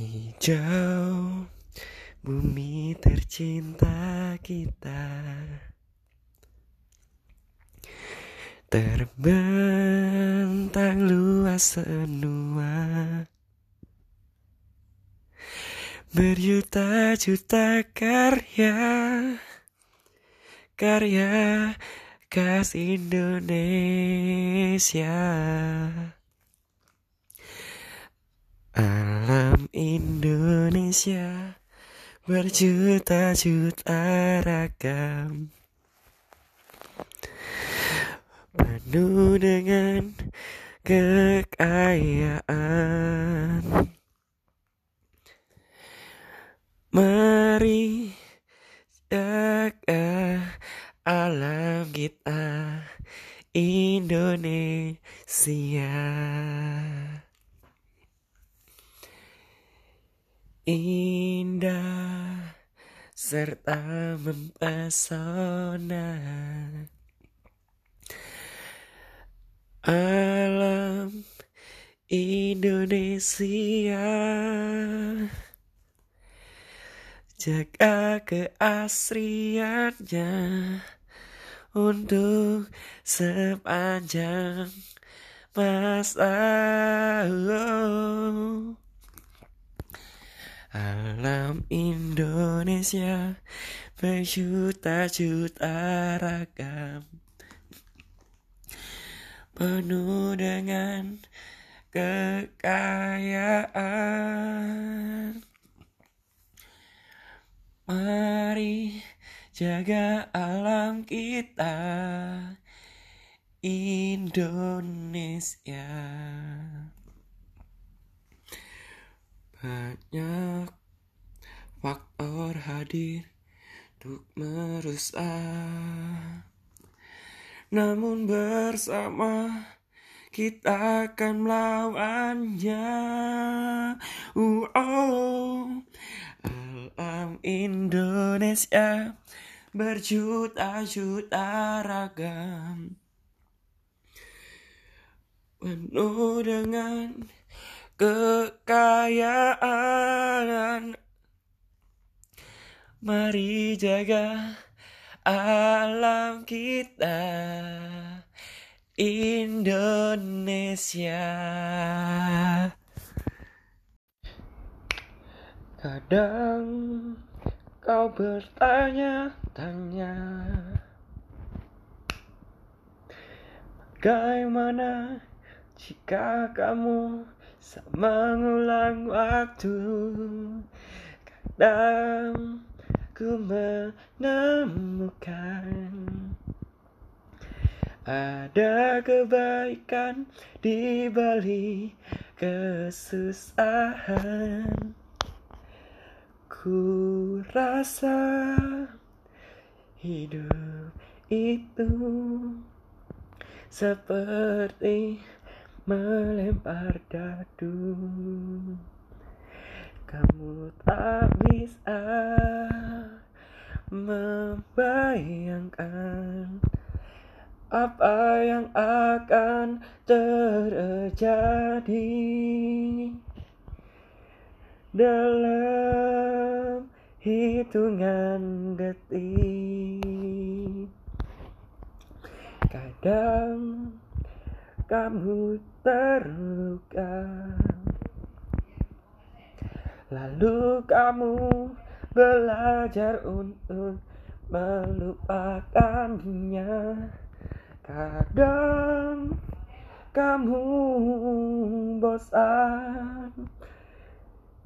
Hijau bumi tercinta kita. Terbentang luas senua. Berjuta-juta karya Karya khas Indonesia Alam Indonesia. Berjuta-juta ragam. Penuh dengan kekayaan. Mari jaga alam kita Indonesia Indah serta mempesona Alam Indonesia. Jaga keasriannya Untuk sepanjang masa Alam Indonesia berjuta-juta ragam. Penuh dengan kekayaan. Mari jaga alam kita Indonesia Banyak faktor hadir untuk merusak. Namun bersama kita akan melawannya. Uh, oh. Alam Indonesia berjuta-juta ragam. Penuh dengan kekayaan. Mari jaga alam kita. Indonesia. Kadang kau bertanya-tanya Bagaimana jika kamu mengulang waktu. Kadang ku menemukan Ada kebaikan di balik kesusahan. Ku rasa hidup itu seperti melempar dadu Kamu tak bisa membayangkan apa yang akan terjadi dalam hitungan detik. Kadang kamu terluka. Lalu kamu belajar untuk melupakannya. Kadang kamu bosan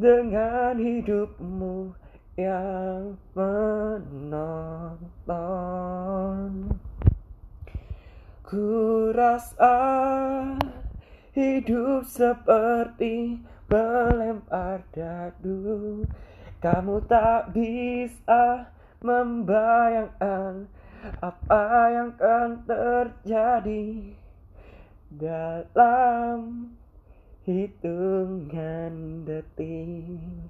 dengan hidupmu yang menonton Ku rasa hidup seperti melempar dadu. Kamu tak bisa membayangkan apa yang akan terjadi dalam hitungan detik.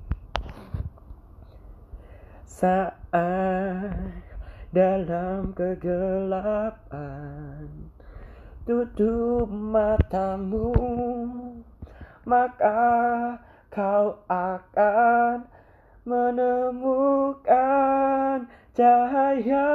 Saat dalam kegelapan tutup matamu maka kau akan menemukan cahaya